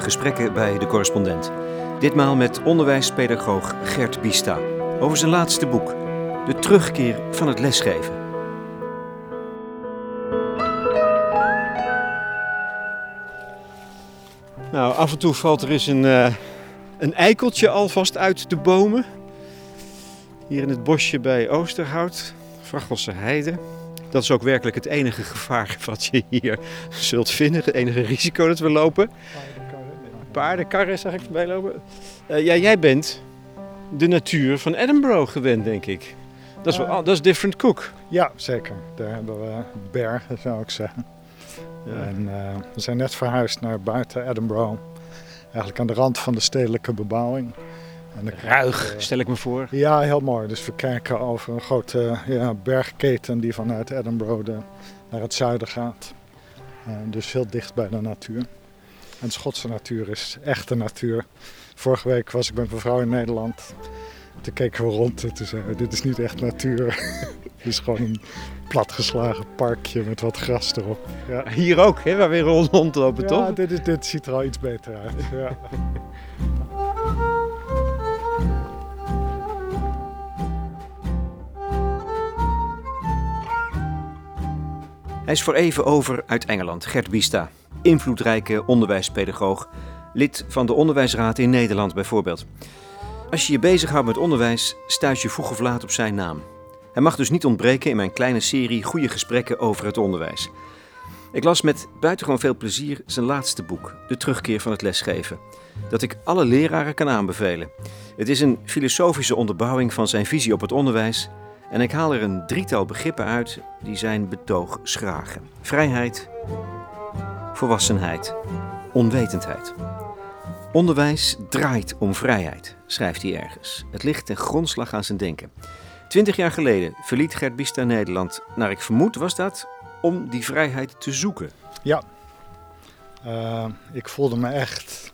gesprekken bij de correspondent. Ditmaal met onderwijspedagoog Gert Bista over zijn laatste boek, De terugkeer van het lesgeven. Nou, af en toe valt er eens een, uh, een eikeltje alvast uit de bomen. Hier in het bosje bij Oosterhout, Vrachelse Heide. Dat is ook werkelijk het enige gevaar wat je hier zult vinden. Het enige risico dat we lopen. Paardenkarren zag ik voorbij lopen. Uh, ja, jij bent de natuur van Edinburgh gewend, denk ik. Dat is, wel, dat is different cook. Ja, zeker. Daar hebben we bergen, zou ik zeggen. Ja. En, uh, we zijn net verhuisd naar buiten Edinburgh. Eigenlijk aan de rand van de stedelijke bebouwing. En Ruig, stel ik me voor. Ja, heel mooi. Dus we kijken over een grote ja, bergketen die vanuit Edinburgh naar het zuiden gaat. Dus heel dicht bij de natuur. En de Schotse natuur is echte natuur. Vorige week was ik met mijn vrouw in Nederland. Toen keken we rond en toen zeiden we, dit is niet echt natuur. het is gewoon een platgeslagen parkje met wat gras erop. Ja. Hier ook, hè, waar we rondlopen, ja, toch? Dit, is, dit ziet er al iets beter uit. Ja. Hij is voor even over uit Engeland, Gert Bista. Invloedrijke onderwijspedagoog, lid van de Onderwijsraad in Nederland bijvoorbeeld. Als je je bezighoudt met onderwijs, stuit je vroeg of laat op zijn naam. Hij mag dus niet ontbreken in mijn kleine serie Goede Gesprekken over het onderwijs. Ik las met buitengewoon veel plezier zijn laatste boek, De Terugkeer van het Lesgeven, dat ik alle leraren kan aanbevelen. Het is een filosofische onderbouwing van zijn visie op het onderwijs en ik haal er een drietal begrippen uit die zijn betoog schragen: vrijheid, volwassenheid, onwetendheid. Onderwijs draait om vrijheid, schrijft hij ergens. Het ligt ten grondslag aan zijn denken. Twintig jaar geleden verliet Gert Bista Nederland. Naar ik vermoed was dat om die vrijheid te zoeken. Ja, uh, ik voelde me echt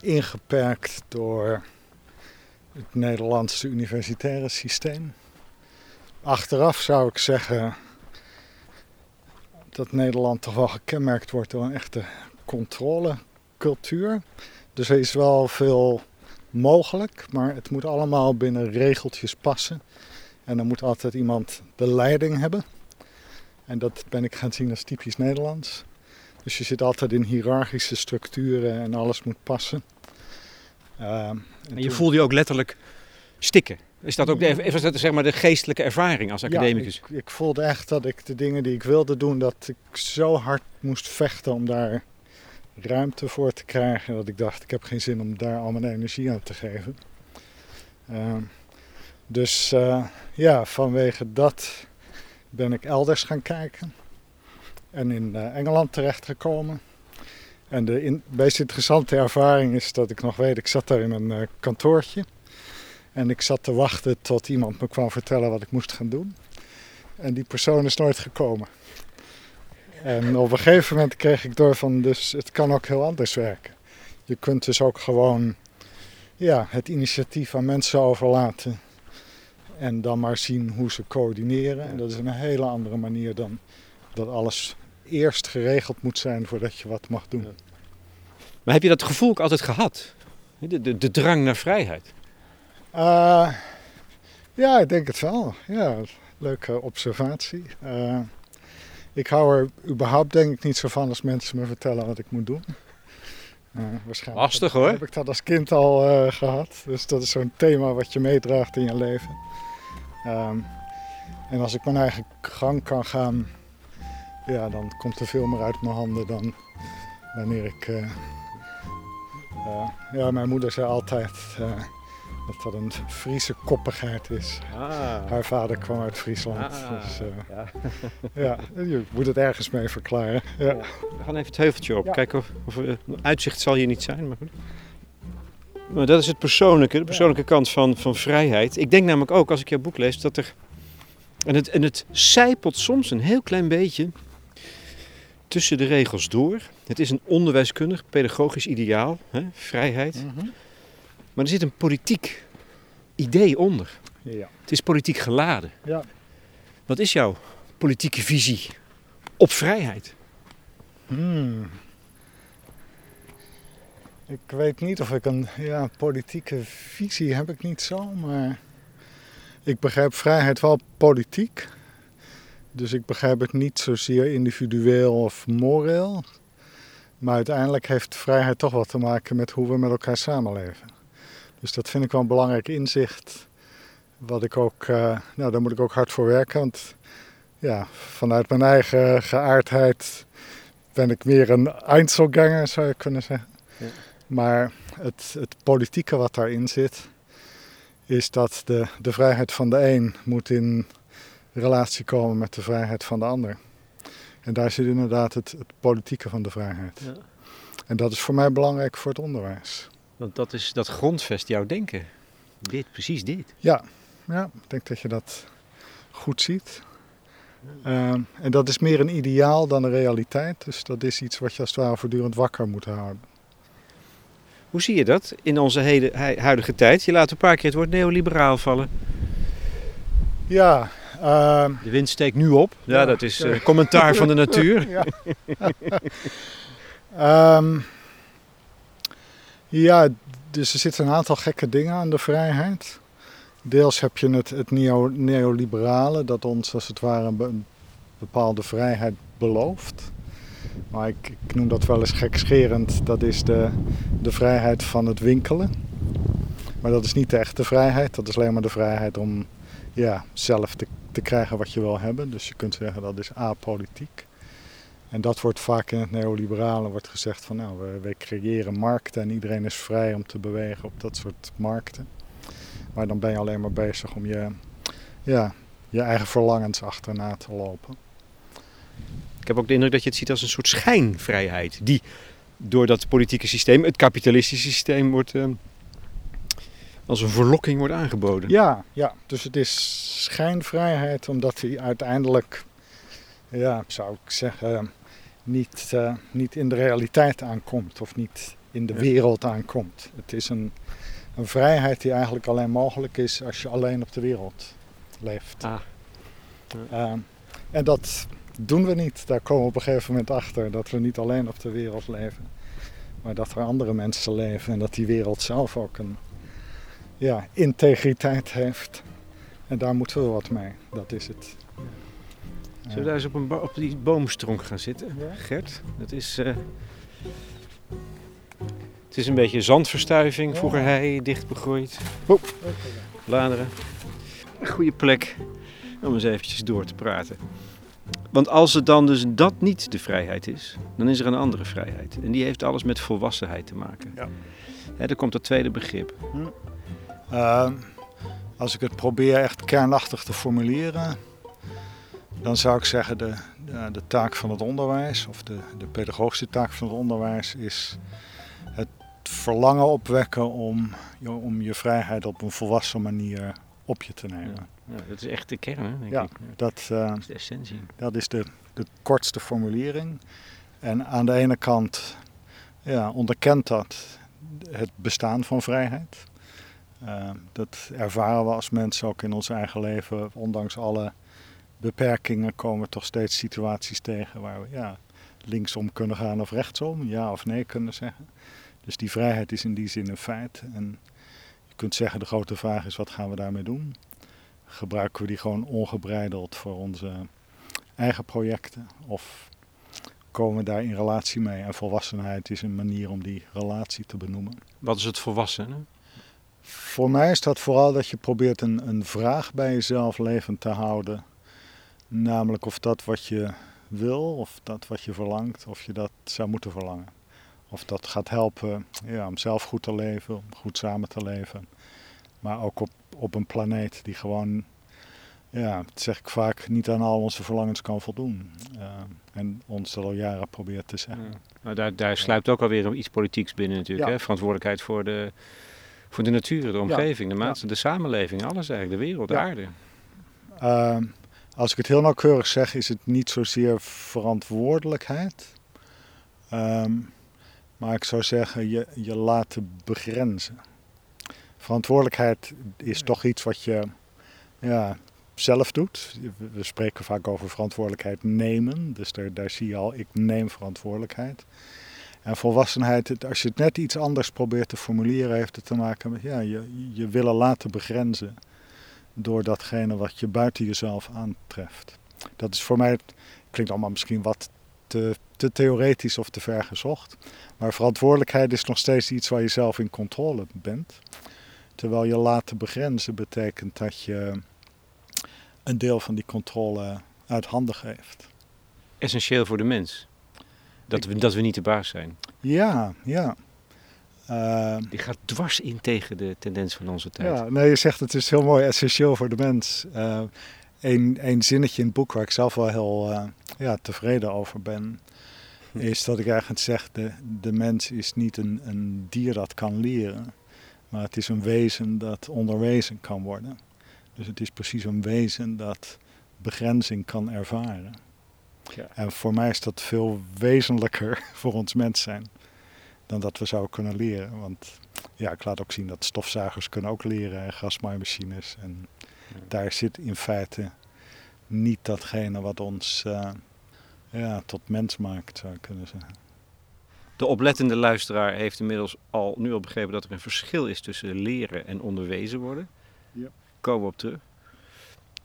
ingeperkt door het Nederlandse universitaire systeem. Achteraf zou ik zeggen dat Nederland toch wel gekenmerkt wordt door een echte controlecultuur. Dus er is wel veel mogelijk, maar het moet allemaal binnen regeltjes passen. En dan moet altijd iemand de leiding hebben. En dat ben ik gaan zien als typisch Nederlands. Dus je zit altijd in hiërarchische structuren en alles moet passen. Uh, en, en je voelde je ook letterlijk stikken. Is dat ook de, was dat zeg maar de geestelijke ervaring als academicus? Ja, ik, ik, voelde echt dat ik de dingen die ik wilde doen, dat ik zo hard moest vechten om daar ruimte voor te krijgen. Dat ik dacht, ik heb geen zin om daar al mijn energie aan te geven. Uh, dus uh, ja, vanwege dat ben ik elders gaan kijken. En in uh, Engeland terechtgekomen. En de in, meest interessante ervaring is dat ik nog weet, ik zat daar in een uh, kantoortje. En ik zat te wachten tot iemand me kwam vertellen wat ik moest gaan doen. En die persoon is nooit gekomen. En op een gegeven moment kreeg ik door van, dus het kan ook heel anders werken. Je kunt dus ook gewoon ja, het initiatief aan mensen overlaten. En dan maar zien hoe ze coördineren. En dat is een hele andere manier dan dat alles eerst geregeld moet zijn voordat je wat mag doen. Maar heb je dat gevoel ook altijd gehad? De, de, de drang naar vrijheid? Uh, ja, ik denk het wel. Ja, leuke observatie. Uh, ik hou er überhaupt denk ik niet zo van als mensen me vertellen wat ik moet doen. Uh, waarschijnlijk Lastig hoor. Heb ik dat als kind al gehad. Dus dat is zo'n thema wat je meedraagt in je leven. Um, en als ik mijn eigen gang kan gaan, ja, dan komt er veel meer uit mijn handen dan wanneer ik. ja, mijn moeder zei altijd dat dat een Friese koppigheid is. Ah. Haar vader kwam uit Friesland. Ah. Dus, uh, ja. ja. je moet het ergens mee verklaren. Ja. We gaan even het heuveltje op. Kijken of, of uh, uitzicht zal hier niet zijn. Maar goed. Maar dat is het persoonlijke, de persoonlijke kant van, van vrijheid. Ik denk namelijk ook, als ik jouw boek lees, dat er... En het, en het zijpelt soms een heel klein beetje tussen de regels door. Het is een onderwijskundig, pedagogisch ideaal, hè? vrijheid. Mm maar er zit een politiek idee onder. Ja. Het is politiek geladen. Ja. Wat is jouw politieke visie op vrijheid? Hmm. Ik weet niet of ik een ja, politieke visie heb ik niet zo, maar ik begrijp vrijheid wel politiek. Dus ik begrijp het niet zozeer individueel of moreel. Maar uiteindelijk heeft vrijheid toch wat te maken met hoe we met elkaar samenleven. Dus dat vind ik wel een belangrijk inzicht. Wat ik ook, uh, nou daar moet ik ook hard voor werken. Want ja, vanuit mijn eigen geaardheid ben ik meer een Einzelganger, zou je kunnen zeggen. Ja. Maar het, het politieke wat daarin zit, is dat de, de vrijheid van de een moet in relatie komen met de vrijheid van de ander. En daar zit inderdaad het, het politieke van de vrijheid. Ja. En dat is voor mij belangrijk voor het onderwijs. Want dat, is, dat grondvest jouw denken. Dit, precies dit. Ja, ja ik denk dat je dat goed ziet. Ehm, en dat is meer een ideaal dan een realiteit. Dus dat is iets wat je als het ware voortdurend wakker moet houden. Hoe zie je dat in onze hele, huidige tijd? Je laat een paar keer het woord neoliberaal vallen. Ja. Uh, de wind steekt nu op. Ja, dat is uh, commentaar van de natuur. ja. um, ja, dus er zitten een aantal gekke dingen aan de vrijheid. Deels heb je het, het neo, neoliberale, dat ons als het ware een bepaalde vrijheid belooft. Maar ik, ik, noem dat wel eens gekscherend. Dat is de, de vrijheid van het winkelen. Maar dat is niet de echte vrijheid. Dat is alleen maar de vrijheid om ja, zelf te, te krijgen wat je wil hebben. Dus je kunt zeggen dat is apolitiek. En dat wordt vaak in het neoliberale wordt gezegd van nou, we, we creëren markten en iedereen is vrij om te bewegen op dat soort markten. Maar dan ben je alleen maar bezig om je, ja, je eigen verlangens achterna te lopen. Ik heb ook de indruk dat je het ziet als een soort schijnvrijheid. Die door dat politieke systeem, het kapitalistische systeem, wordt, uh, als een verlokking wordt aangeboden. Ja, ja, dus het is schijnvrijheid omdat die uiteindelijk, ja, zou ik zeggen, niet, uh, niet in de realiteit aankomt of niet in de wereld aankomt. Het is een, een vrijheid die eigenlijk alleen mogelijk is als je alleen op de wereld leeft. Ah. Ja. Uh, en dat doen we niet. Daar komen we op een gegeven moment achter dat we niet alleen op de wereld leven, maar dat er andere mensen leven en dat die wereld zelf ook een ja, integriteit heeft. En daar moeten we wat mee. Dat is het. Zullen we daar eens op, een op die boomstronk gaan zitten, Gert? Dat is, uh, het is een beetje zandverstuiving. Vroeger hei, dicht begroeid. Oh, bladeren. Een goede plek om eens eventjes door te praten. Want als het dan dus dat niet de vrijheid is, dan is er een andere vrijheid. En die heeft alles met volwassenheid te maken. Ja. Hè, dan komt het tweede begrip. Hm. Uh, als ik het probeer echt kernachtig te formuleren, dan zou ik zeggen de, de, de, taak van het onderwijs, of de, de pedagogische taak van het onderwijs, is het verlangen opwekken om, om je vrijheid op een volwassen manier op je te nemen. Ja, dat is echt de kern, denk ja, ik. Dat, uh, dat is de essentie. Dat is de, de kortste formulering. En aan de ene kant ja, onderkent dat het bestaan van vrijheid. Uh, dat ervaren we als mensen ook in ons eigen leven. Ondanks alle beperkingen komen we toch steeds situaties tegen waar we ja, linksom kunnen gaan of rechtsom, ja of nee kunnen zeggen. Dus die vrijheid is in die zin een feit. En je kunt zeggen, de grote vraag is, wat gaan we daarmee doen? Gebruiken we die gewoon ongebreideld voor onze eigen projecten? Of komen we daar in relatie mee? En volwassenheid is een manier om die relatie te benoemen. Wat is het volwassenen? Voor mij is dat vooral dat je probeert een, een vraag bij jezelf levend te houden. Namelijk of dat wat je wil, of dat wat je verlangt, of je dat zou moeten verlangen. Of dat gaat helpen ja, om zelf goed te leven, om goed samen te leven. Maar ook op, op een planeet die gewoon, ja, dat zeg ik vaak, niet aan al onze verlangens kan voldoen. Uh, en ons al jaren probeert te zeggen. Ja. Nou, daar, daar sluipt ook alweer iets politieks binnen natuurlijk. Hè? Verantwoordelijkheid voor de, voor de natuur, de omgeving, de, maat, de samenleving, alles eigenlijk, de wereld, de aarde. Uh, als ik het heel nauwkeurig zeg, is het niet zozeer verantwoordelijkheid. Um, maar ik zou zeggen, je, je laten begrenzen. Verantwoordelijkheid is toch iets wat je ja, zelf doet. We spreken vaak over verantwoordelijkheid nemen. Dus daar, daar zie je al, ik neem verantwoordelijkheid. En volwassenheid, als je het net iets anders probeert te formuleren, heeft het te maken met ja, je, je willen laten begrenzen door datgene wat je buiten jezelf aantreft. Dat is voor mij, klinkt allemaal misschien wat te, te theoretisch of te ver gezocht. Maar verantwoordelijkheid is nog steeds iets waar je zelf in controle bent. Terwijl je laten begrenzen betekent dat je een deel van die controle uit handen geeft. Essentieel voor de mens. Dat we, dat we niet de baas zijn. Ja, ja. Eh, Die gaat dwars in tegen de tendens van onze tijd. ja, nee, je zegt het is heel mooi essentieel voor de mens. Eh een, een zinnetje in het boek waar ik zelf wel heel eh, ja, tevreden over ben, is dat ik eigenlijk zeg: de, de mens is niet een, een dier dat kan leren, maar het is een wezen dat onderwezen kan worden. Dus het is precies een wezen dat begrenzing kan ervaren. Ja. En voor mij is dat veel wezenlijker voor ons mens zijn dan dat we zouden kunnen leren. Want ja, ik laat ook zien dat stofzuigers kunnen ook leren en gasmaaimachines. En Ja. daar zit in feite niet datgene wat ons eh, ja, tot mens maakt, zou ik kunnen zeggen. De oplettende luisteraar heeft inmiddels al nu al begrepen dat er een verschil is tussen leren en onderwezen worden. Ja. Komen we op terug.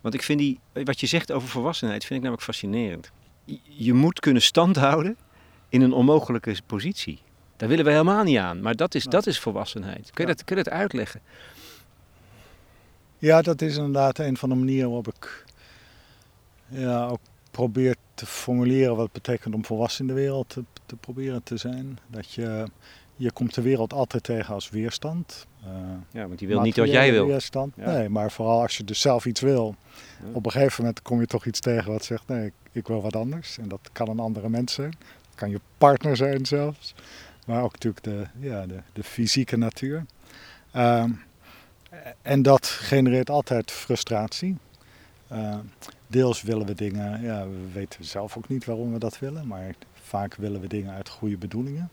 Want ik vind die, wat je zegt over volwassenheid, vind ik namelijk fascinerend. Je- Je moet kunnen standhouden in een onmogelijke positie. Daar willen we helemaal niet aan, maar dat is, dat is volwassenheid. Kun je, dat, kun je dat uitleggen? Ja, dat is inderdaad een van de manieren waarop ik ja, ook probeer te formuleren wat het betekent om volwassen in de wereld te, te proberen te zijn. Dat je, je komt de wereld altijd tegen als weerstand. Eh, Ja, want die wil niet wat jij wil. Weerstand. Ja. Nee, maar vooral als je dus zelf iets wil. Ja. Op een gegeven moment kom je toch iets tegen wat zegt, nee, ik, ik wil wat anders. En dat kan een andere mens zijn. Dat kan je partner zijn zelfs. Maar ook natuurlijk de, ja, de, de fysieke natuur. Ehm, en dat genereert altijd frustratie. Eh, deels willen we dingen, ja, we weten zelf ook niet waarom we dat willen, maar vaak willen we dingen uit goede bedoelingen.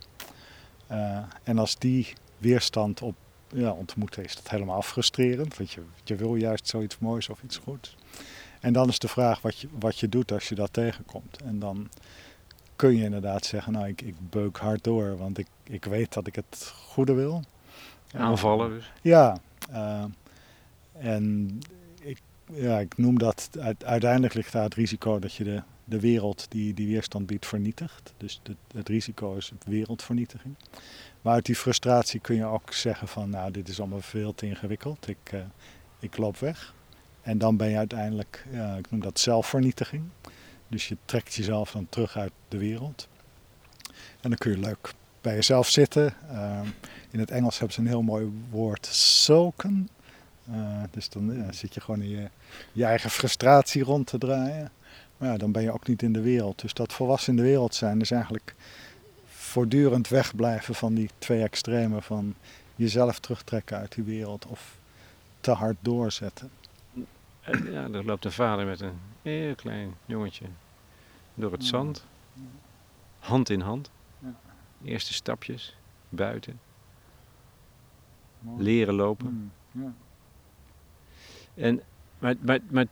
Eh, en als die weerstand op ja, ontmoeten, is dat helemaal frustrerend, want je, je wil juist zoiets moois of iets goeds. En dan is de vraag wat je, wat je doet als je dat tegenkomt. En dan kun je inderdaad zeggen, nou ik, ik beuk hard door, want ik, ik weet dat ik het goede wil. Aanvallen dus. Ja, eh, en ik, ja, ik noem dat, uit- uiteindelijk ligt daar het risico dat je de, de wereld die die weerstand biedt vernietigt. Dus de, het risico is wereldvernietiging. Maar uit die frustratie kun je ook zeggen van, nou dit is allemaal veel te ingewikkeld, ik, eh, ik loop weg. En dan ben je uiteindelijk, ik noem dat zelfvernietiging. Dus je trekt jezelf dan terug uit de wereld. En dan kun je leuk bij jezelf zitten. Eh, in het Engels hebben ze een heel mooi woord, sulken. Eh, dus dan zit je gewoon in je, je eigen frustratie rond te draaien. Maar ja, dan ben je ook niet in de wereld. Dus dat volwassen in de wereld zijn is eigenlijk voortdurend wegblijven van die twee extremen. Van jezelf terugtrekken uit die wereld of te hard doorzetten. En Ja, er loopt een vader met een heel klein jongetje door het Ja. zand. Hand in hand. Eerste stapjes. Buiten. Leren lopen. Mm, ja. En, maar, maar, maar,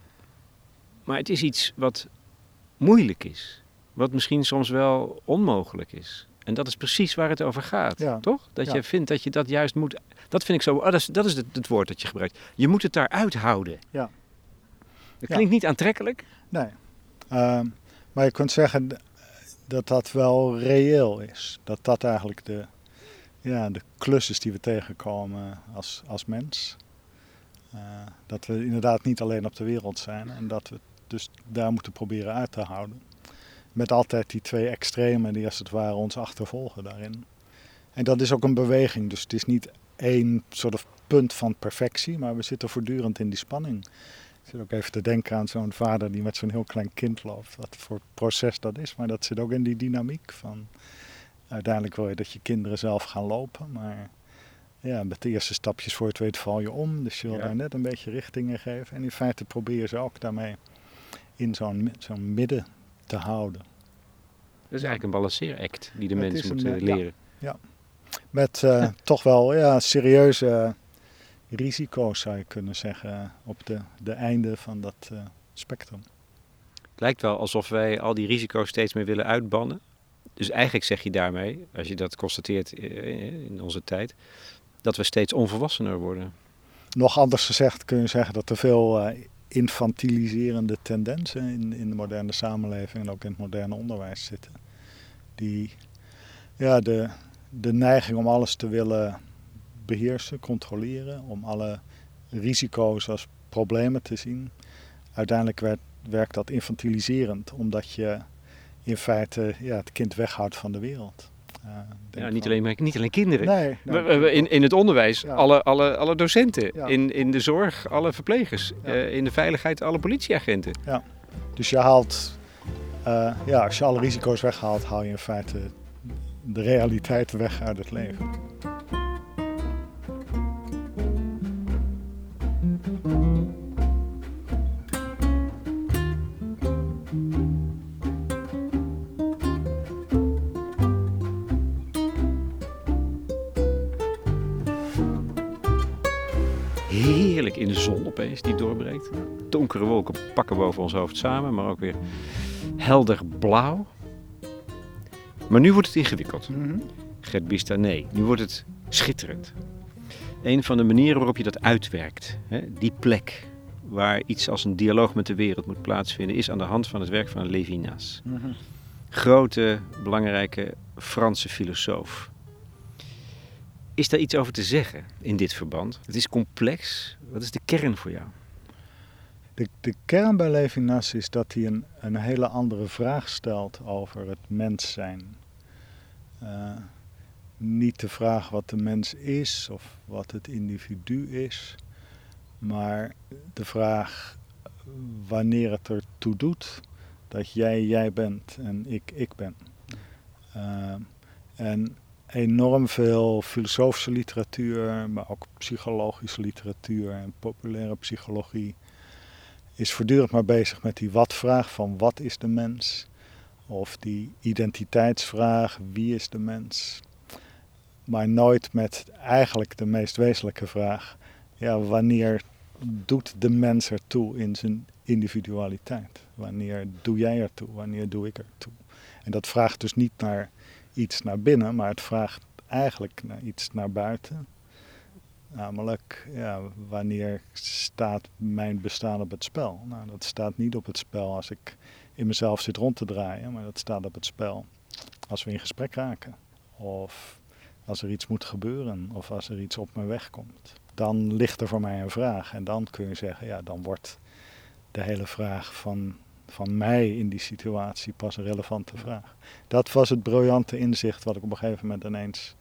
maar het is iets wat moeilijk is. Wat misschien soms wel onmogelijk is. En dat is precies waar het over gaat, Ja. toch? Dat Ja. je vindt dat je dat juist moet... Dat vind ik zo... Oh, dat is, dat is het, het woord dat je gebruikt. Je moet het daar uithouden. Ja. Dat Ja. klinkt niet aantrekkelijk. Nee. Ehm, maar je kunt zeggen dat dat wel reëel is. Dat dat eigenlijk de, ja, de klus is die we tegenkomen als, als mens. Eh, dat we inderdaad niet alleen op de wereld zijn en dat we dus daar moeten proberen uit te houden. Met altijd die twee extremen die als het ware ons achtervolgen daarin. En dat is ook een beweging, dus het is niet één soort punt van perfectie, maar we zitten voortdurend in die spanning. Ik zit ook even te denken aan zo'n vader die met zo'n heel klein kind loopt. Wat voor proces dat is. Maar dat zit ook in die dynamiek van... Uiteindelijk wil je dat je kinderen zelf gaan lopen. Maar ja, met de eerste stapjes voor het weet val je om. Dus je wil Ja. daar net een beetje richting in geven. En in feite probeer je ze ook daarmee in zo'n zo'n midden te houden. Dat is eigenlijk een balanceeract die de Het mens is moet een, eh, eh, ja. leren. Met eh, toch wel ja, serieuze risico's zou je kunnen zeggen. Op de, de einde van dat eh, spectrum. Het lijkt wel alsof wij al die risico's steeds meer willen uitbannen. Dus eigenlijk zeg je daarmee, als je dat constateert eh, in onze tijd, dat we steeds onvolwassener worden. Nog anders gezegd kun je zeggen dat er veel uh, infantiliserende tendensen in, in de moderne samenleving en ook in het moderne onderwijs zitten. Die ja, de, de neiging om alles te willen beheersen, controleren, om alle risico's als problemen te zien. Uiteindelijk werd, werkt dat infantiliserend, omdat je in feite ja, het kind weghoudt van de wereld. Uh, ja, niet, alleen, maar, niet alleen kinderen. Nee, nee. in, in het onderwijs, alle, alle, alle docenten. In, in de zorg, alle verplegers. Uh, in de veiligheid, alle politieagenten. Ja. Dus je haalt, uh, ja, als je alle risico's weghaalt, haal je in feite de realiteit weg uit het leven. In de zon opeens die doorbreekt. Donkere wolken pakken boven ons hoofd samen, maar ook weer helder blauw. Maar nu wordt het ingewikkeld. Mm Gert Bista, nee, nu wordt het schitterend. Een van de manieren waarop je dat uitwerkt, hè, die plek waar iets als een dialoog met de wereld moet plaatsvinden, is aan de hand van het werk van Levinas. Mm Grote, belangrijke Franse filosoof. Is daar iets over te zeggen in dit verband? Het is complex. Wat is de kern voor jou? De, de kern bij Levinas is dat hij een, een hele andere vraag stelt over het mens zijn. Uh, niet de vraag wat de mens is of wat het individu is, maar de vraag wanneer het ertoe doet dat jij jij bent en ik ik ben. Uh, en enorm veel filosofische literatuur, maar ook psychologische literatuur en populaire psychologie is voortdurend maar bezig met die wat-vraag van wat is de mens? Of die identiteitsvraag, wie is de mens? Maar nooit met eigenlijk de meest wezenlijke vraag, ja, wanneer doet de mens ertoe in zijn individualiteit? Wanneer doe jij ertoe? Wanneer doe ik ertoe? En dat vraagt dus niet naar iets naar binnen, maar het vraagt eigenlijk naar iets naar buiten. Namelijk, ja, wanneer staat mijn bestaan op het spel? Nou, dat staat niet op het spel als ik in mezelf zit rond te draaien, maar dat staat op het spel als we in gesprek raken. Of als er iets moet gebeuren, of als er iets op mijn weg komt. Dan ligt er voor mij een vraag. En dan kun je zeggen, ja, dan wordt de hele vraag van, van mij in die situatie pas een relevante vraag. Dat was het briljante inzicht wat ik op een gegeven moment ineens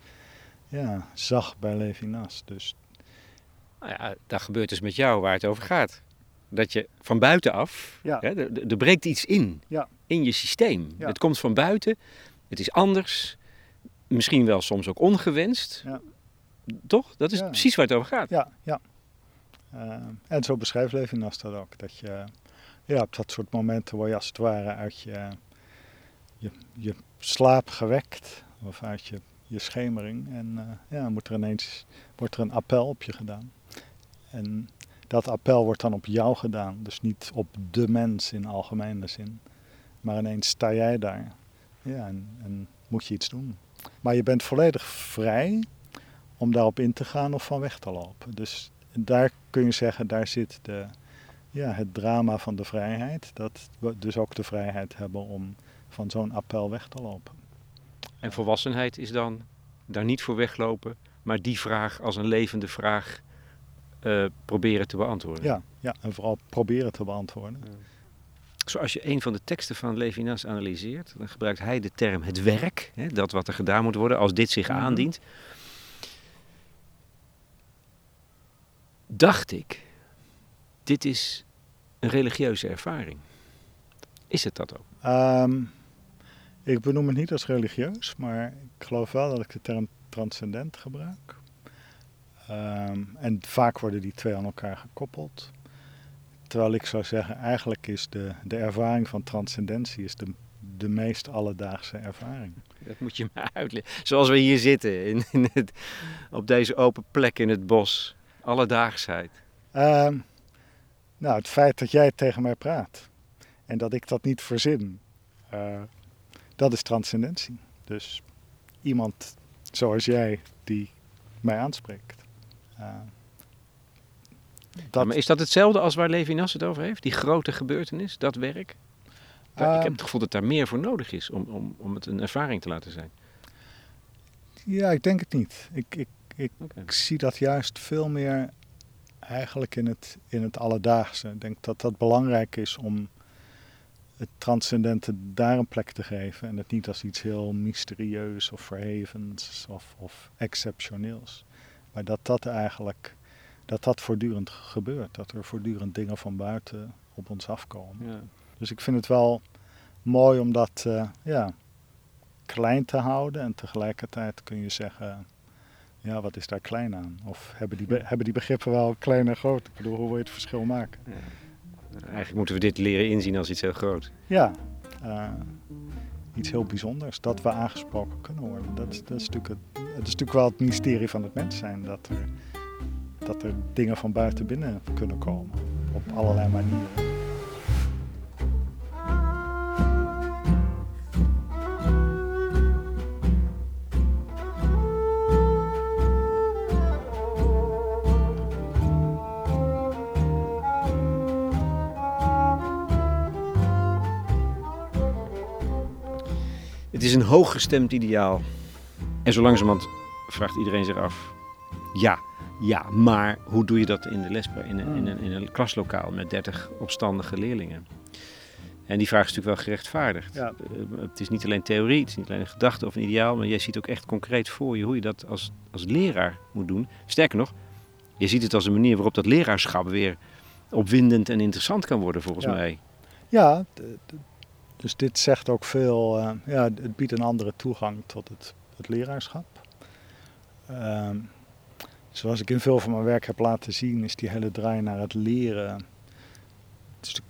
ja, zag bij Levinas. Dus nou ja, dat gebeurt dus met jou waar het over gaat. Dat je van buitenaf, ja. hè, er, er, breekt iets in, ja. in je systeem. Het komt van buiten, het is anders, misschien wel soms ook ongewenst. Ja. Toch? Dat is precies waar het over gaat. Ja, ja. Uh, en zo beschrijft Levinas dat ook. Dat je ja, op dat soort momenten word je als het ware uit je, je, slaap gewekt. Of uit je, je schemering. En uh, ja, moet er ineens, wordt er een appel op je gedaan. En dat appel wordt dan op jou gedaan, dus niet op de mens in algemene zin. Maar ineens sta jij daar ja, en, en moet je iets doen. Maar je bent volledig vrij om daarop in te gaan of van weg te lopen. Dus daar kun je zeggen, daar zit de, ja, het drama van de vrijheid. Dat we dus ook de vrijheid hebben om van zo'n appel weg te lopen. En volwassenheid is dan daar niet voor weglopen, maar die vraag als een levende vraag uh, proberen te beantwoorden. Ja, ja, en vooral proberen te beantwoorden. Ja. Zoals je een van de teksten van Levinas analyseert, dan gebruikt hij de term het werk, hè, dat wat er gedaan moet worden als dit zich mhm. aandient. Dacht ik, dit is een religieuze ervaring. Is het dat ook? Um, ik benoem het niet als religieus, maar ik geloof wel dat ik de term transcendent gebruik. Ehm, en vaak worden die twee aan elkaar gekoppeld. Terwijl ik zou zeggen, eigenlijk is de, de ervaring van transcendentie is de, de meest alledaagse ervaring. Dat moet je maar uitleggen. Zoals we hier zitten, in, in het, op deze open plek in het bos. Alledaagsheid. Um, nou, het feit dat jij tegen mij praat en dat ik dat niet verzin, uh, dat is transcendentie. Dus iemand zoals jij die mij aanspreekt. Uh, dat... maar is dat hetzelfde als waar Levinas het over heeft? Die grote gebeurtenis, dat werk? ik heb ehm. het gevoel dat daar meer voor nodig is om, om, om het een ervaring te laten zijn. Ja, ik denk het niet. Ik, ik, ik, zie dat juist veel meer eigenlijk in het, in het alledaagse. Ik denk dat dat belangrijk is om het transcendente daar een plek te geven. En het niet als iets heel mysterieus of verhevens of, of exceptioneels. Maar dat dat eigenlijk dat dat voortdurend gebeurt. Dat er voortdurend dingen van buiten op ons afkomen. Ja. Dus ik vind het wel mooi om dat uh, ja, klein te houden. En tegelijkertijd kun je zeggen, ja, wat is daar klein aan? Of hebben die, hebben die begrippen wel klein en groot? Ik bedoel, hoe wil je het verschil maken? Ja. Eigenlijk moeten we dit leren inzien als iets heel groot. Ja, uh, iets heel bijzonders. Dat we aangesproken kunnen worden. Dat, dat, is natuurlijk het, het is natuurlijk wel het mysterie van het mens zijn. Dat er, dat er dingen van buiten binnen kunnen komen. Op allerlei manieren. Is een hooggestemd ideaal. En zo langzamerhand vraagt iedereen zich af: ja, ja, maar hoe doe je dat in de les, in een, in een, in een klaslokaal met 30 opstandige leerlingen? En die vraag is natuurlijk wel gerechtvaardigd. Ja. Eh, het is niet alleen theorie, het is niet alleen een gedachte of een ideaal, maar jij ziet ook echt concreet voor je hoe je dat als, als leraar moet doen. Sterker nog, je ziet het als een manier waarop dat leraarschap weer opwindend en interessant kan worden, volgens mij. Ja, dus dit zegt ook veel, uh, ja, het biedt een andere toegang tot het, het leraarschap. Ehm, zoals ik in veel van mijn werk heb laten zien, is die hele draai naar het leren. Het is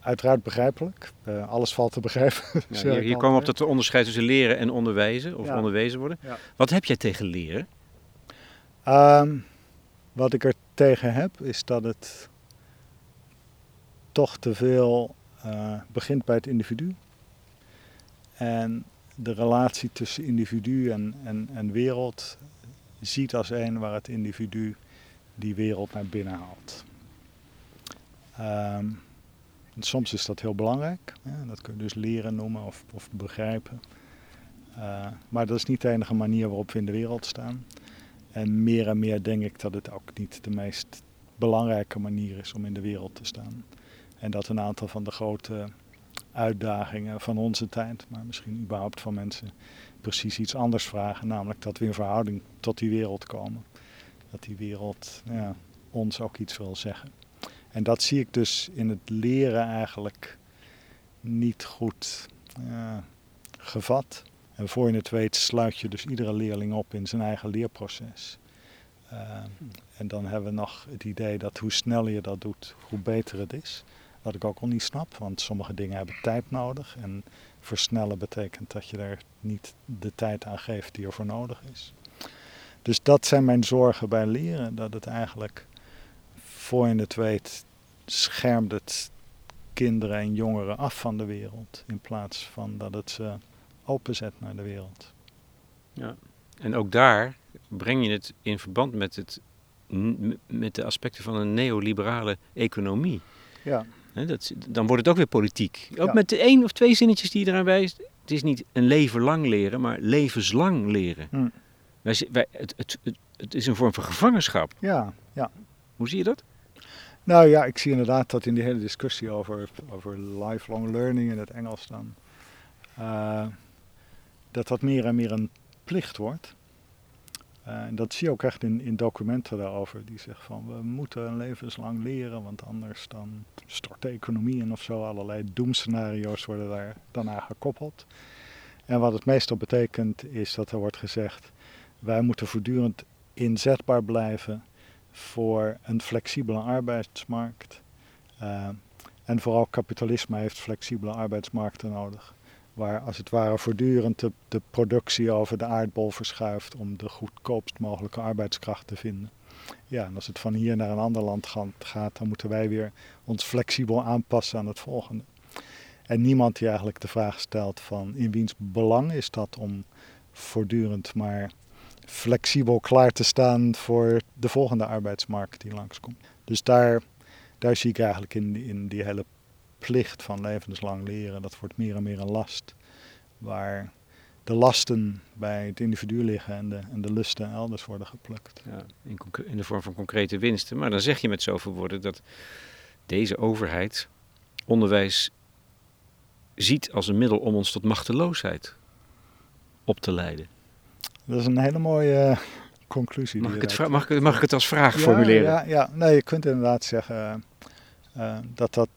uiteraard begrijpelijk. Uh, alles valt te begrijpen. Ja, hier, hier komen we op dat onderscheid tussen leren en onderwijzen of onderwezen worden. Wat heb jij tegen leren? Ehm, wat ik er tegen heb, is dat het toch te veel uh, begint bij het individu. En de relatie tussen individu en, en, en wereld ziet als een waar het individu die wereld naar binnen haalt. Um, soms is dat heel belangrijk. Dat kun je dus leren noemen of, of begrijpen. Uh, maar dat is niet de enige manier waarop we in de wereld staan. En meer en meer denk ik dat het ook niet de meest belangrijke manier is om in de wereld te staan. En dat een aantal van de grote uitdagingen van onze tijd, maar misschien überhaupt van mensen, precies iets anders vragen. Namelijk dat we in verhouding tot die wereld komen. Dat die wereld ja, ons ook iets wil zeggen. En dat zie ik dus in het leren eigenlijk niet goed ja, gevat. En voor je het weet sluit je dus iedere leerling op in zijn eigen leerproces. Uh, en dan hebben we nog het idee dat hoe sneller je dat doet, hoe beter het is. Wat ik ook al niet snap, want sommige dingen hebben tijd nodig. En versnellen betekent dat je er niet de tijd aan geeft die er voor nodig is. Dus dat zijn mijn zorgen bij leren. Dat het eigenlijk, voor je het weet, schermt het kinderen en jongeren af van de wereld. In plaats van dat het ze openzet naar de wereld. Ja, en ook daar breng je het in verband met, het, met de aspecten van een neoliberale economie. Ja dat, dan wordt het ook weer politiek. Ook met de één of twee zinnetjes die je eraan wijst. Het is niet een leven lang leren, maar levenslang leren. Hm. Wij, wij, het, het, het, het, is een vorm van gevangenschap. Ja, ja. Hoe zie je dat? Nou ja, ik zie inderdaad dat in die hele discussie over, over lifelong learning in het Engels dan... Uh, dat dat meer en meer een plicht wordt. Uh, en dat zie je ook echt in, in documenten daarover. Die zeggen van we moeten levenslang leren, want anders dan stort de economie in of zo. Allerlei doemscenario's worden daar dan aan gekoppeld. En wat het meestal betekent is dat er wordt gezegd wij moeten voortdurend inzetbaar blijven voor een flexibele arbeidsmarkt. Uh, en vooral kapitalisme heeft flexibele arbeidsmarkten nodig waar als het ware voortdurend de, de, productie over de aardbol verschuift om de goedkoopst mogelijke arbeidskracht te vinden. Ja, en als het van hier naar een ander land gaat, dan moeten wij weer ons flexibel aanpassen aan het volgende. En niemand die eigenlijk de vraag stelt van in wiens belang is dat om voortdurend maar flexibel klaar te staan voor de volgende arbeidsmarkt die langskomt. Dus daar, daar zie ik eigenlijk in, in die hele plicht van levenslang leren, dat wordt meer en meer een last. Waar de lasten bij het individu liggen en de, en de lusten elders worden geplukt. Ja, in, in de vorm van concrete winsten. Maar dan zeg je met zoveel woorden dat deze overheid onderwijs ziet als een middel om ons tot machteloosheid op te leiden. Dat is een hele mooie eh, conclusie. Mag ik, het mag, ik, mag ik het als vraag formuleren? Ja, ja, nee, je kunt inderdaad zeggen uh, dat dat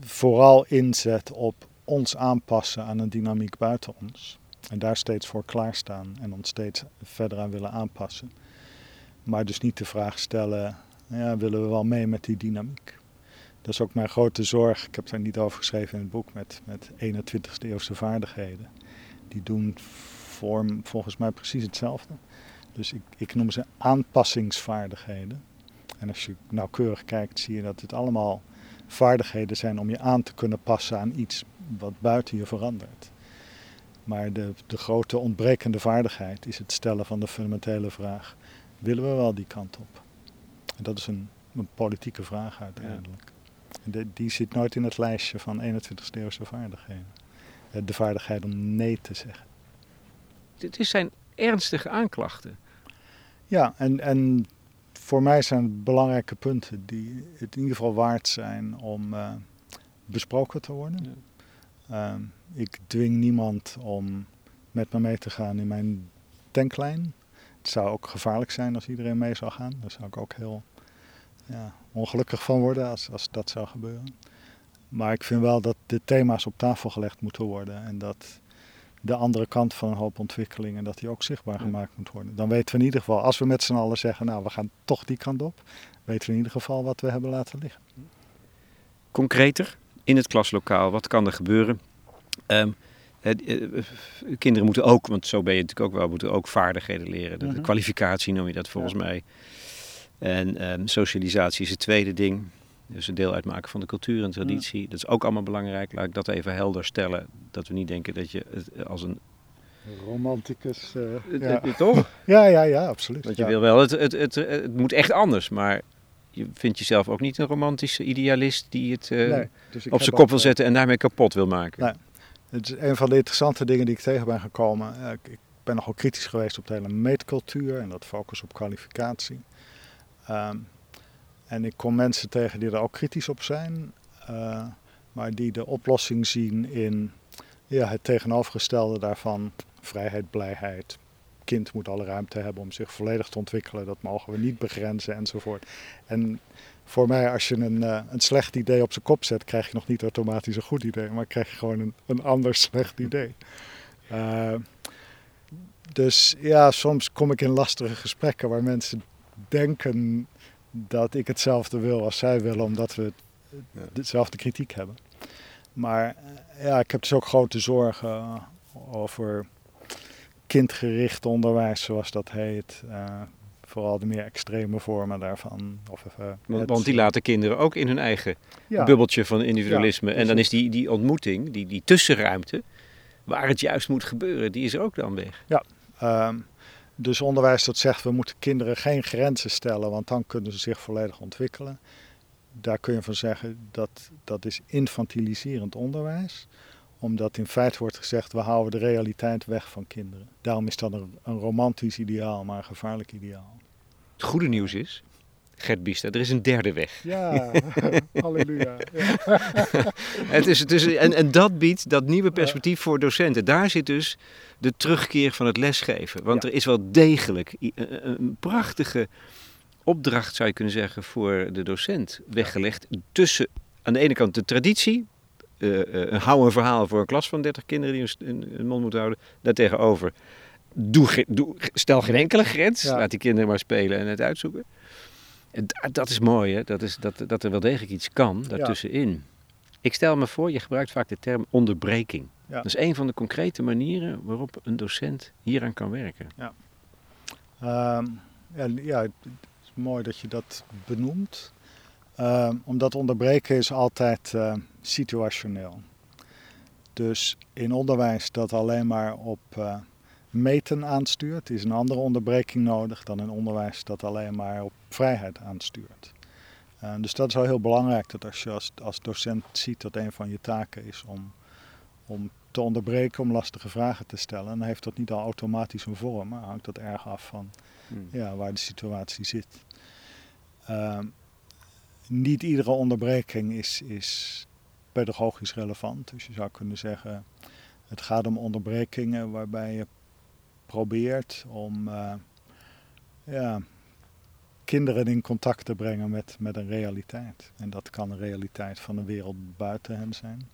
vooral inzet op ons aanpassen aan een dynamiek buiten ons. En daar steeds voor klaarstaan en ons steeds verder aan willen aanpassen. Maar dus niet de vraag stellen, ja, willen we wel mee met die dynamiek? Dat is ook mijn grote zorg. Ik heb daar niet over geschreven in het boek met, met 21ste eeuwse vaardigheden. Die doen vorm, volgens mij precies hetzelfde. Dus ik, ik noem ze aanpassingsvaardigheden. En als je nauwkeurig kijkt, zie je dat het allemaal vaardigheden zijn om je aan te kunnen passen aan iets wat buiten je verandert. Maar de, de grote ontbrekende vaardigheid is het stellen van de fundamentele vraag: willen we wel die kant op? En dat is een, een politieke vraag uiteindelijk. En die zit nooit in het lijstje van 21 e eeuwse vaardigheden. Eh, de vaardigheid om nee te zeggen. Dit zijn ernstige aanklachten. Ja, en, en voor mij zijn het belangrijke punten die het in ieder geval waard zijn om uh, besproken te worden. Ja. Uh, ik dwing niemand om met me mee te gaan in mijn tanklijn. Het zou ook gevaarlijk zijn als iedereen mee zou gaan. Daar zou ik ook heel ja, ongelukkig van worden als, als dat zou gebeuren. Maar ik vind wel dat de thema's op tafel gelegd moeten worden en dat de andere kant van een hoop ontwikkelingen, dat die ook zichtbaar gemaakt moet worden. Dan weten we in ieder geval, als we met z'n allen zeggen, nou we gaan toch die kant op, weten we in ieder geval wat we hebben laten liggen. Concreter, in het klaslokaal, wat kan er gebeuren? Um, kinderen moeten ook, want zo ben je natuurlijk ook wel, moeten ook vaardigheden leren. De, mhm. kwalificatie noem je dat volgens mij. En um, socialisatie is het tweede ding. Dus een deel uitmaken van de cultuur en traditie. Dat is ook allemaal belangrijk. Laat ik dat even helder stellen. Dat we niet denken dat je het als een... Romanticus. Uh, ja. Toch? ja, ja, ja, absoluut. Want je wil wel, het, het, het, het, moet echt anders. Maar je vindt jezelf ook niet een romantische idealist die het uh, nee, dus op zijn kop wil zetten en daarmee kapot wil maken. Nee. Het is een van de interessante dingen die ik tegen ben gekomen. Ik ben nogal kritisch geweest op de hele meetcultuur en dat focus op kwalificatie. Um, en ik kom mensen tegen die er ook kritisch op zijn, uh, maar die de oplossing zien in ja, het tegenovergestelde daarvan: vrijheid, blijheid. Kind moet alle ruimte hebben om zich volledig te ontwikkelen. Dat mogen we niet begrenzen enzovoort. En voor mij, als je een, uh, een slecht idee op zijn kop zet, krijg je nog niet automatisch een goed idee, maar krijg je gewoon een, een ander slecht idee. Uh, dus ja, soms kom ik in lastige gesprekken waar mensen denken dat ik hetzelfde wil als zij willen, omdat we dezelfde kritiek hebben. Maar eh, ja, ik heb dus ook grote zorgen over kindgericht onderwijs, zoals dat heet. Uh, vooral de meer extreme vormen daarvan. Of even want, want, die laten kinderen ook in hun eigen bubbeltje van individualisme. en dan is die, die ontmoeting, die, die tussenruimte, waar het juist moet gebeuren, die is er ook dan weg. Ja, um, dus onderwijs dat zegt we moeten kinderen geen grenzen stellen, want dan kunnen ze zich volledig ontwikkelen. Daar kun je van zeggen dat dat is infantiliserend onderwijs omdat in feite wordt gezegd, we houden de realiteit weg van kinderen. Daarom is dat een, een romantisch ideaal, maar een gevaarlijk ideaal. Het goede nieuws is, Gert Biesta, er is een derde weg. Ja, halleluja. Ja. het is, het is, en, en dat biedt dat nieuwe perspectief voor docenten. Daar zit dus de terugkeer van het lesgeven. Want er is wel degelijk een prachtige opdracht, zou je kunnen zeggen, voor de docent weggelegd. Tussen aan de ene kant de traditie, uh, uh, hou een verhaal voor een klas van 30 kinderen die een, een mond moeten houden. Daartegenover, doe, doe, stel geen enkele grens. Laat die kinderen maar spelen en het uitzoeken. En dat is mooi, hè? Dat, is, dat, dat er wel degelijk iets kan daartussenin. Ik stel me voor, je gebruikt vaak de term onderbreking. Dat is een van de concrete manieren waarop een docent hieraan kan werken. Ja, ehm, ja, ja, het is mooi dat je dat benoemt. Uh, omdat onderbreken is altijd uh, situationeel. Dus in onderwijs dat alleen maar op uh, meten aanstuurt, is een andere onderbreking nodig dan in onderwijs dat alleen maar op vrijheid aanstuurt. Uh, dus dat is wel heel belangrijk dat als je als, als docent ziet dat een van je taken is om, om te onderbreken, om lastige vragen te stellen, dan heeft dat niet al automatisch een vorm, maar hangt dat erg af van hmm. ja, waar de situatie zit. Uh, niet iedere onderbreking is, is pedagogisch relevant. Dus je zou kunnen zeggen, het gaat om onderbrekingen waarbij je om uh, ja, kinderen in contact te brengen met, met een realiteit. En dat kan een realiteit van de wereld buiten hen zijn.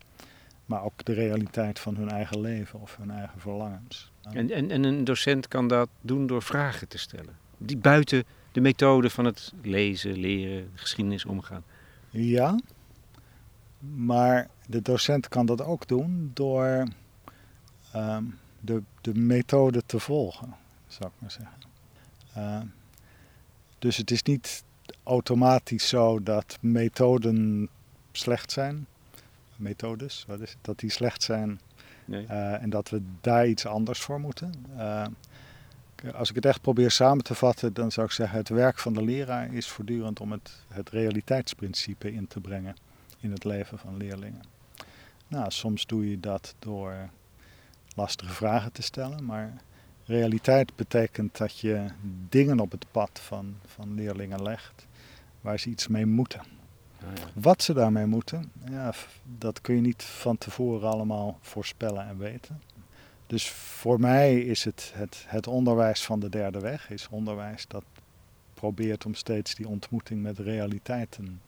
Maar ook de realiteit van hun eigen leven of hun eigen verlangens. En, en, en een docent kan dat doen door vragen te stellen. Die buiten de methode van het lezen, leren, geschiedenis omgaan. Ja, maar de docent kan dat ook doen door ehm, de, de methode te volgen, zou ik maar zeggen. Uh, dus het is niet automatisch zo dat methoden slecht zijn. Methodes, wat is het? Dat die slecht zijn nee. uh, en dat we daar iets anders voor moeten. Uh, als ik het echt probeer samen te vatten, dan zou ik zeggen: het werk van de leraar is voortdurend om het, het realiteitsprincipe in te brengen in het leven van leerlingen. Nou, soms doe je dat door lastige vragen te stellen, maar realiteit betekent dat je dingen op het pad van, van leerlingen legt waar ze iets mee moeten. Ah, ja. Wat ze daarmee moeten, ja, dat kun je niet van tevoren allemaal voorspellen en weten. Dus voor mij is het, het, het onderwijs van de derde weg, is onderwijs dat probeert om steeds die ontmoeting met realiteiten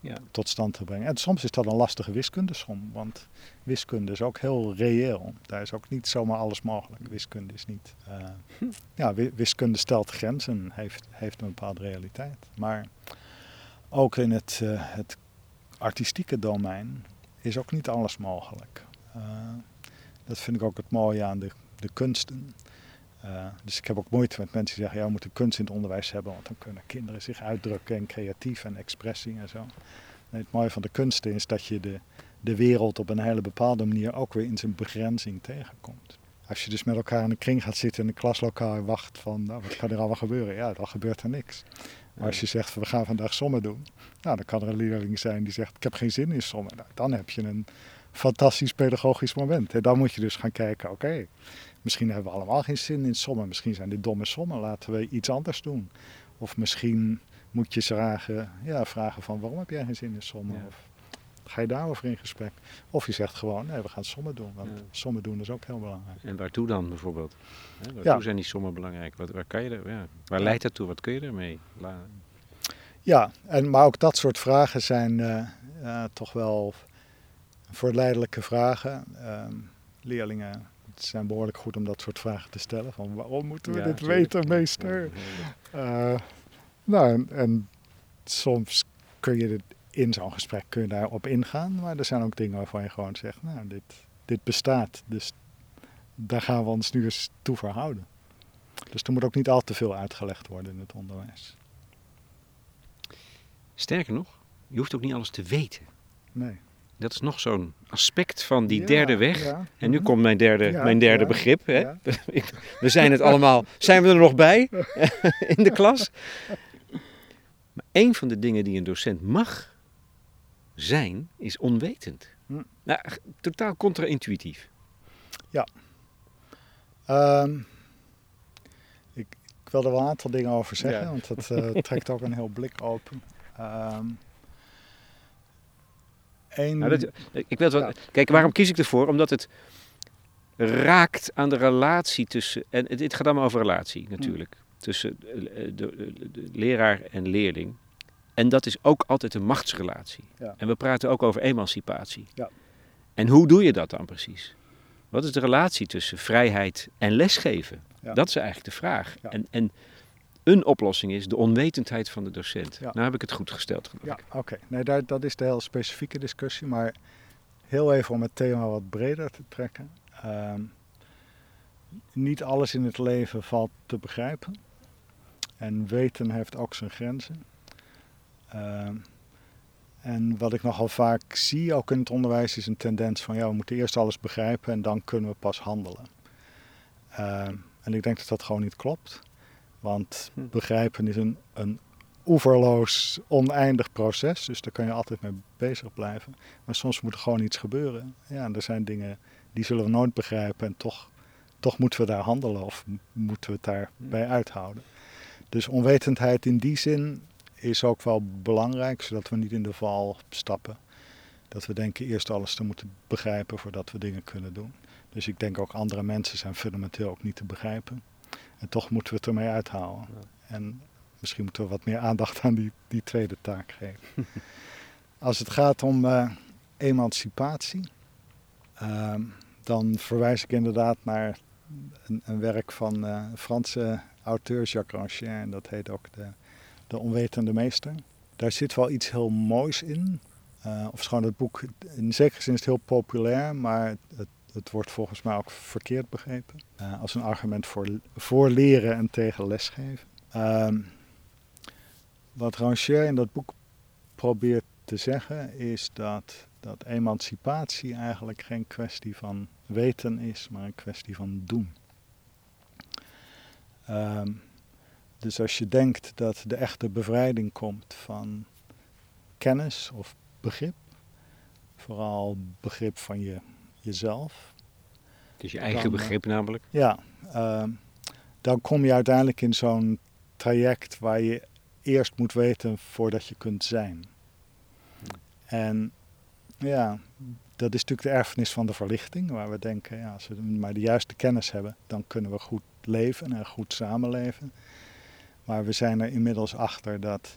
ja. tot stand te brengen. En soms is dat een lastige wiskundesom, want wiskunde is ook heel reëel. Daar is ook niet zomaar alles mogelijk. Wiskunde is niet. Uh, ja, wiskunde stelt grenzen, heeft, heeft een bepaalde realiteit. Maar ook in het, uh, het artistieke domein is ook niet alles mogelijk. Uh, dat vind ik ook het mooie aan de, de kunsten. Uh, dus ik heb ook moeite met mensen die zeggen, ja, we moeten kunst in het onderwijs hebben, want dan kunnen kinderen zich uitdrukken en creatief en expressie en zo. Nee, het mooie van de kunsten is dat je de, de wereld op een hele bepaalde manier ook weer in zijn begrenzing tegenkomt. Als je dus met elkaar in een kring gaat zitten in een klaslokaal wacht van, nou, wat kan er allemaal gebeuren? Ja, dan gebeurt er niks. Maar als je zegt, we gaan vandaag sommen doen, nou, dan kan er een leerling zijn die zegt, ik heb geen zin in sommen. Nou, dan heb je een fantastisch pedagogisch moment. En dan moet je dus gaan kijken, oké, misschien hebben we allemaal geen zin in sommen. Misschien zijn dit domme sommen, laten we iets anders doen. Of misschien moet je vragen, ja, vragen van waarom heb jij geen zin in sommen? Of ga je daarover in gesprek? Of je zegt gewoon, nee, we gaan sommen doen. Want ja. sommen doen is ook heel belangrijk. En waartoe dan bijvoorbeeld? Hè, waartoe ja. zijn die sommen belangrijk? Wat, waar, kan je er, ja, waar leidt dat toe? Wat kun je ermee? Ja, en, maar ook dat soort vragen zijn uh, toch wel verleidelijke vragen. Uh, leerlingen zijn behoorlijk goed om dat soort vragen te stellen. Van waarom moeten we dit weten, meester? Uh, nou, en, en, soms kun je in zo'n gesprek kun je daarop ingaan. Maar er zijn ook dingen waarvan je gewoon zegt, nou, dit, dit bestaat. Dus daar gaan we ons nu eens toe verhouden. Dus er moet ook niet al te veel uitgelegd worden in het onderwijs. Sterker nog, je hoeft ook niet alles te weten. Nee. Dat is nog zo'n aspect van die derde weg. En nu komt mijn derde, mijn derde begrip. Hè? We zijn het allemaal. Zijn we er nog bij in de klas? Maar een van de dingen die een docent mag zijn, is onwetend. Hm. Nou, totaal contra-intuïtief. Ja. Um, ik, ik, wil er wel een aantal dingen over zeggen, want dat uh, trekt ook een heel blik open. Um, nou, dat, ik wil wel, Kijk, waarom kies ik ervoor? Omdat het raakt aan de relatie tussen. En dit gaat allemaal over relatie natuurlijk. Tussen de, de, de, leraar en leerling. En dat is ook altijd een machtsrelatie. Ja. En we praten ook over emancipatie. Ja. En hoe doe je dat dan precies? Wat is de relatie tussen vrijheid en lesgeven? Dat is eigenlijk de vraag. En, en een oplossing is de onwetendheid van de docent. Ja. Nou heb ik het goed gesteld. Ja, oké. Nee, daar, dat is de heel specifieke discussie. Maar heel even om het thema wat breder te trekken. Ehm, niet alles in het leven valt te begrijpen. En weten heeft ook zijn grenzen. Ehm, En wat ik nogal vaak zie, ook in het onderwijs, is een tendens van ja, we moeten eerst alles begrijpen en dan kunnen we pas handelen. Ehm, en ik denk dat dat gewoon niet klopt. Want begrijpen is een, een oeverloos, oneindig proces. Dus daar kan je altijd mee bezig blijven. Maar soms moet er gewoon iets gebeuren. Ja, en er zijn dingen die zullen we nooit begrijpen. En toch, toch moeten we daar handelen of moeten we het daarbij uithouden. Dus onwetendheid in die zin is ook wel belangrijk, zodat we niet in de val stappen. Dat we denken eerst alles te moeten begrijpen voordat we dingen kunnen doen. Dus ik denk ook andere mensen zijn fundamenteel ook niet te begrijpen. En toch moeten we het ermee uithouden. En misschien moeten we wat meer aandacht aan die, die tweede taak geven. Als het gaat om eh, emancipatie, ehm, dan verwijs ik inderdaad naar een, een werk van eh, een Franse auteur Jacques Rancière. En dat heet ook de, de Onwetende Meester. Daar zit wel iets heel moois in. Uh, of schoon het boek, in zekere zin is het heel populair, maar het, het, wordt volgens mij ook verkeerd begrepen. Uh, als een argument voor, voor leren en tegen lesgeven. Ehm, wat Rancière in dat boek probeert te zeggen is dat, dat emancipatie eigenlijk geen kwestie van weten is, maar een kwestie van doen. Um, dus als je denkt dat de echte bevrijding komt van kennis of begrip, vooral begrip van je, jezelf. Dus je eigen dan, begrip namelijk? Ja, uh, dan kom je uiteindelijk in zo'n traject waar je eerst moet weten voordat je kunt zijn. En ja, dat is natuurlijk de erfenis van de verlichting, waar we denken, ja, als we maar de juiste kennis hebben, dan kunnen we goed leven en goed samenleven. Maar we zijn er inmiddels achter dat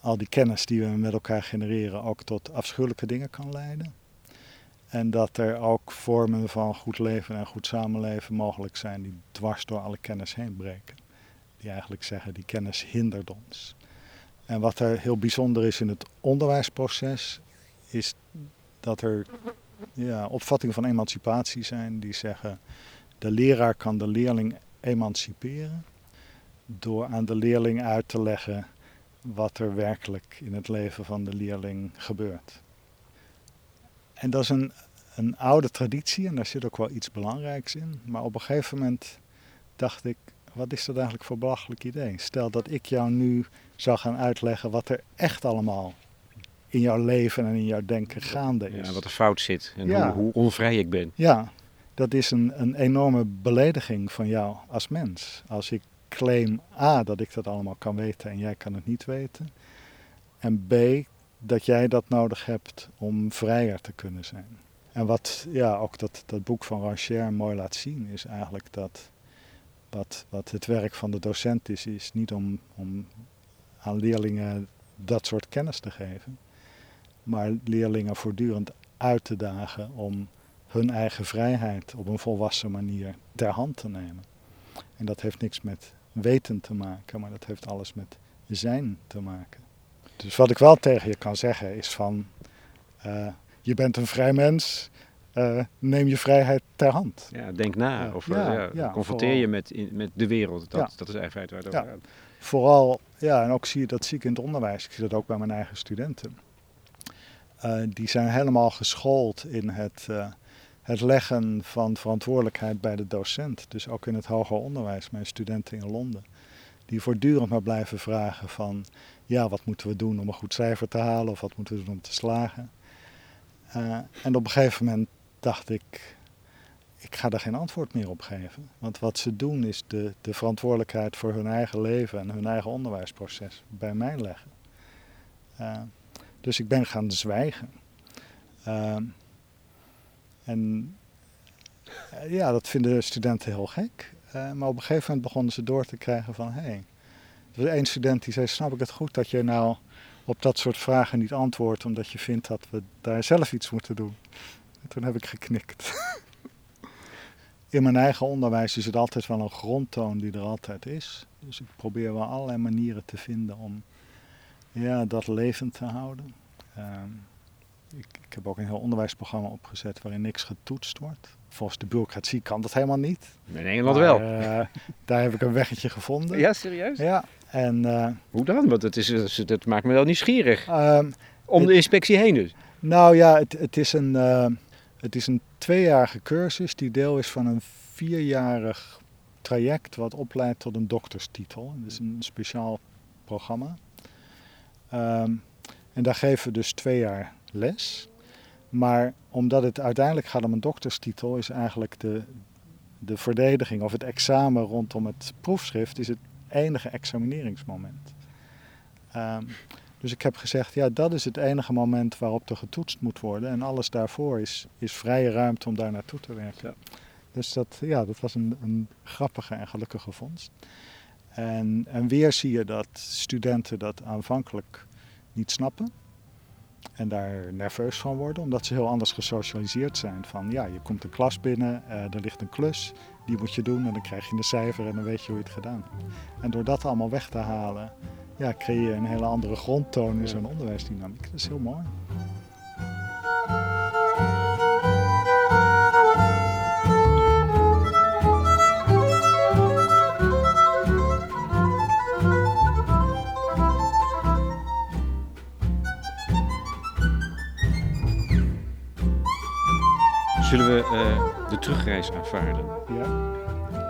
al die kennis die we met elkaar genereren ook tot afschuwelijke dingen kan leiden. En dat er ook vormen van goed leven en goed samenleven mogelijk zijn die dwars door alle kennis heen breken. Die eigenlijk zeggen, die kennis hindert ons. En wat er heel bijzonder is in het onderwijsproces, is dat er ja, opvattingen van emancipatie zijn die zeggen, de leraar kan de leerling emanciperen door aan de leerling uit te leggen wat er werkelijk in het leven van de leerling gebeurt. En dat is een, een oude traditie en daar zit ook wel iets belangrijks in. Maar op een gegeven moment dacht ik, wat is dat eigenlijk voor belachelijk idee? Stel dat ik jou nu zou gaan uitleggen wat er echt allemaal in jouw leven en in jouw denken gaande is. Ja, wat er fout zit en ja. hoe, hoe, onvrij ik ben. Ja, dat is een, een enorme belediging van jou als mens. Als ik claim A, dat ik dat allemaal kan weten en jij kan het niet weten. En B, dat jij dat nodig hebt om vrijer te kunnen zijn. En wat ja, ook dat, dat boek van Rancière mooi laat zien, is eigenlijk dat wat, wat het werk van de docent is, is niet om, om aan leerlingen dat soort kennis te geven, maar leerlingen voortdurend uit te dagen om hun eigen vrijheid op een volwassen manier ter hand te nemen. En dat heeft niks met weten te maken, maar dat heeft alles met zijn te maken. Dus wat ik wel tegen je kan zeggen is van, uh, je bent een vrij mens, uh, neem je vrijheid ter hand. Ja, denk na. Of ja, confronteer vooral. je met, in, met de wereld. Dat, dat is eigenlijk waar het over gaat. Vooral, ja, en ook zie je dat zie ik in het onderwijs. Ik zie dat ook bij mijn eigen studenten. Uh, die zijn helemaal geschoold in het, het leggen van verantwoordelijkheid bij de docent. Dus ook in het hoger onderwijs, mijn studenten in Londen. Die voortdurend maar blijven vragen van, ja, wat moeten we doen om een goed cijfer te halen? Of wat moeten we doen om te slagen? Uh, en op een gegeven moment dacht ik, ik ga daar geen antwoord meer op geven. Want wat ze doen is de, de verantwoordelijkheid voor hun eigen leven en hun eigen onderwijsproces bij mij leggen. Uh, dus ik ben gaan zwijgen. Uh, en ja, dat vinden studenten heel gek. Maar op een gegeven moment begonnen ze door te krijgen van... hé, hey, er was één student die zei, snap ik het goed dat je nou op dat soort vragen niet antwoordt... omdat je vindt dat we daar zelf iets moeten doen. En toen heb ik geknikt. In mijn eigen onderwijs is het altijd wel een grondtoon die er altijd is. Dus ik probeer wel allerlei manieren te vinden om ja, dat levend te houden. Uh, ik, ik, heb ook een heel onderwijsprogramma opgezet waarin niks getoetst wordt. Volgens de bureaucratie kan dat helemaal niet. In Nederland maar, wel. Uh, daar heb ik een weggetje gevonden. Ja, serieus? Ja. En, uh, Hoe dan? Want het, is, het maakt me wel nieuwsgierig. Uh, om de inspectie heen dus? Nou ja, het, het, is een, uh, het is een tweejarige cursus die deel is van een vierjarig traject wat opleidt tot een dokterstitel. Dat is een speciaal programma. Um, en daar geven we dus twee jaar les. Maar omdat het uiteindelijk gaat om een dokterstitel, is eigenlijk de, de verdediging of het examen rondom het proefschrift is het enige examineringsmoment. Um, dus ik heb gezegd, ja, dat is het enige moment waarop er getoetst moet worden. En alles daarvoor is, is vrije ruimte om daar naartoe te werken. Ja. Dus dat, ja, dat was een, een grappige en gelukkige vondst. En, en weer zie je dat studenten dat aanvankelijk niet snappen. En daar nerveus van worden, omdat ze heel anders gesocialiseerd zijn. Van ja, je komt een klas binnen, uh, er ligt een klus, die moet je doen en dan krijg je een cijfer en dan weet je hoe je het gedaan hebt. En door dat allemaal weg te halen, ja, creëer je een hele andere grondtoon in zo'n onderwijsdynamiek. Dat is heel mooi. Aanvaarden? Ja.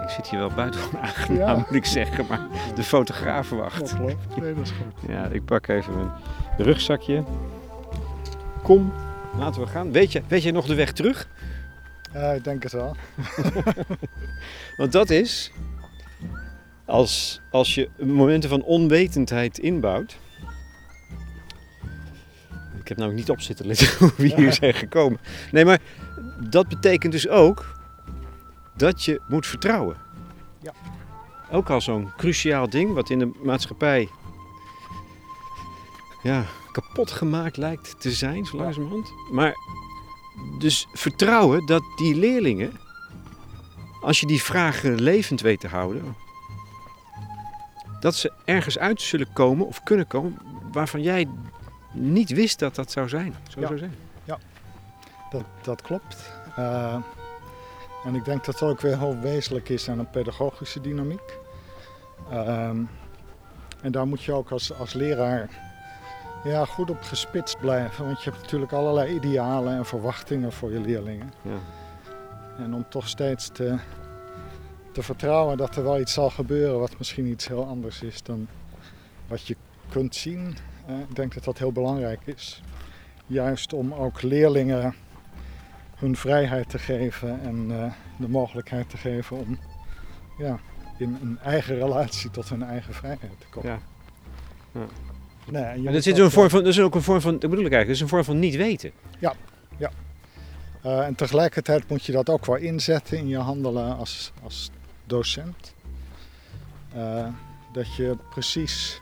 Ik zit hier wel buitengewoon aangenaam, moet ik zeggen, maar de fotograaf wacht. Dat klopt, nee, dat is goed. Ja, ik pak even mijn rugzakje. Kom, laten we gaan. Weet je, weet je nog de weg terug? Ja, ik denk het wel. Want dat is, als, als je momenten van onwetendheid inbouwt. Ik heb nou niet op zitten letten hoe we hier zijn gekomen. Nee, maar dat betekent dus ook dat je moet vertrouwen. Ja. Ook al zo'n cruciaal ding wat in de maatschappij ja, kapot gemaakt lijkt te zijn, zo langzamerhand. Maar dus vertrouwen dat die leerlingen, als je die vragen levend weet te houden, dat ze ergens uit zullen komen of kunnen komen waarvan jij niet wist dat dat zou zijn. Zo ja. zou zijn. Ja, dat, dat klopt. Uh, en ik denk dat dat ook weer heel wezenlijk is aan een pedagogische dynamiek. Um, en daar moet je ook als, als leraar ja, goed op gespitst blijven. Want je hebt natuurlijk allerlei idealen en verwachtingen voor je leerlingen. Ja. En om toch steeds te, te vertrouwen dat er wel iets zal gebeuren wat misschien iets heel anders is dan wat je kunt zien. Ik denk dat dat heel belangrijk is. Juist om ook leerlingen hun vrijheid te geven en uh, de mogelijkheid te geven om ja, in een eigen relatie tot hun eigen vrijheid te komen. Ja. ja. Nee, en dat, zit een vorm van, dat is ook een vorm van, dat bedoel ik eigenlijk, dat is een vorm van niet weten. Ja, ja. Uh, en tegelijkertijd moet je dat ook wel inzetten in je handelen als, als docent. Uh, dat je precies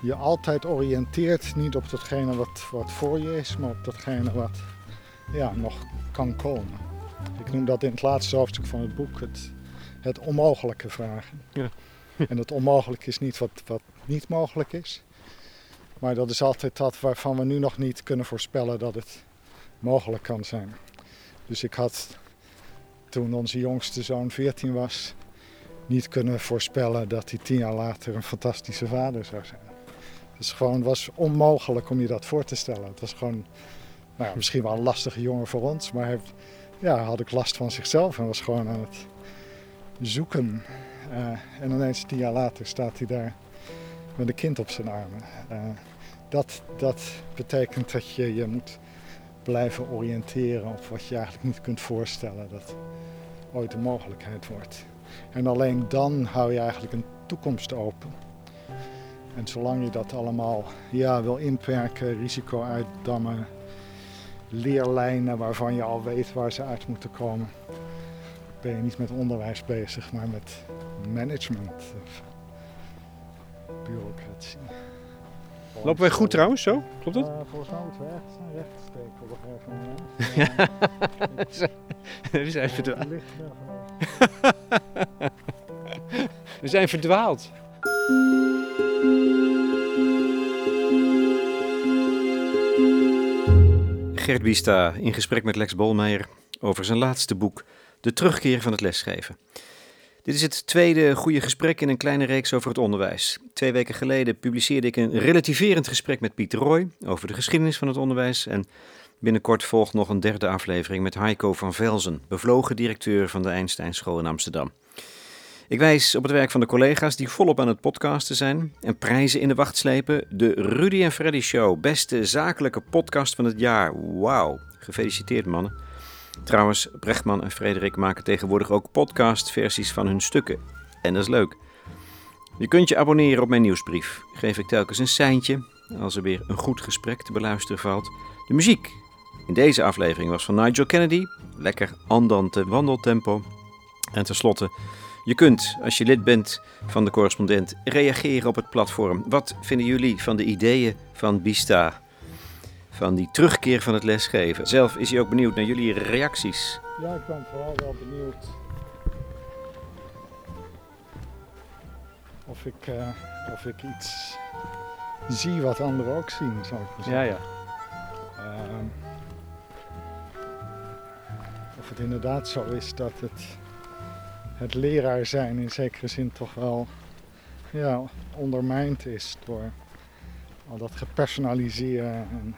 je altijd oriënteert, niet op datgene wat, wat voor je is, maar op datgene wat ja, nog kan komen. Ik noem dat in het laatste hoofdstuk van het boek het, het onmogelijke vragen. Ja. En het onmogelijk is niet wat, wat niet mogelijk is. Maar dat is altijd dat waarvan we nu nog niet kunnen voorspellen dat het mogelijk kan zijn. Dus ik had toen onze jongste zoon 14 was, niet kunnen voorspellen dat hij tien jaar later een fantastische vader zou zijn. Het is gewoon, was onmogelijk om je dat voor te stellen. Het was gewoon nou misschien wel een lastige jongen voor ons, maar hij ja, had ik last van zichzelf en was gewoon aan het zoeken. Uh, en ineens tien jaar later staat hij daar met een kind op zijn armen. Uh, dat, dat betekent dat je je moet blijven oriënteren op wat je eigenlijk niet kunt voorstellen dat ooit een mogelijkheid wordt. En alleen dan hou je eigenlijk een toekomst open. En zolang je dat allemaal ja, wil inperken, risico uitdammen, leerlijnen waarvan je al weet waar ze uit moeten komen, ben je niet met onderwijs bezig, maar met management of bureaucratie. Lopen wij goed trouwens, zo? Klopt dat? Uh, volgens mij moeten we op een gegeven moment. We zijn verdwaald. We zijn verdwaald. Gert Bista in gesprek met Lex Bolmeijer over zijn laatste boek, De terugkeer van het lesgeven. Dit is het tweede goede gesprek in een kleine reeks over het onderwijs. Twee weken geleden publiceerde ik een relativerend gesprek met Pieter Roy over de geschiedenis van het onderwijs. En binnenkort volgt nog een derde aflevering met Heiko van Velzen, bevlogen directeur van de Einstein School in Amsterdam. Ik wijs op het werk van de collega's die volop aan het podcasten zijn en prijzen in de wacht slepen. De Rudy en Freddy Show, beste zakelijke podcast van het jaar. Wauw, gefeliciteerd mannen. Trouwens, Brechtman en Frederik maken tegenwoordig ook podcastversies van hun stukken. En dat is leuk. Je kunt je abonneren op mijn nieuwsbrief. Geef ik telkens een seintje als er weer een goed gesprek te beluisteren valt. De muziek in deze aflevering was van Nigel Kennedy. Lekker andante wandeltempo. En tenslotte, je kunt, als je lid bent van de correspondent, reageren op het platform. Wat vinden jullie van de ideeën van Bista? Van die terugkeer van het lesgeven. Zelf is hij ook benieuwd naar jullie reacties. Ja, ik ben vooral wel benieuwd of ik, eh, of ik iets zie wat anderen ook zien, zou ik maar zeggen. Ja, ja. Ehm, of het inderdaad zo is dat het, het leraar zijn in zekere zin toch wel ja, ondermijnd is door al dat gepersonaliseren en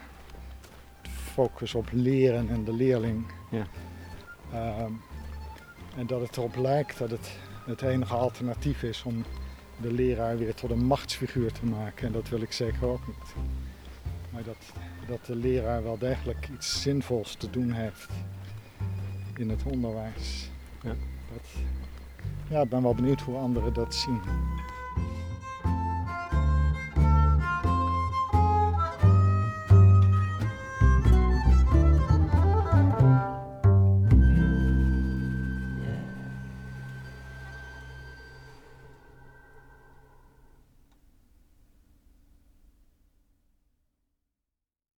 focus op leren en de leerling. Ja. Ehm, en dat het erop lijkt dat het het enige alternatief is om de leraar weer tot een machtsfiguur te maken. En dat wil ik zeker ook niet. Maar dat, dat de leraar wel degelijk iets zinvols te doen heeft in het onderwijs. Ja. Dat, ja, ik ben wel benieuwd hoe anderen dat zien.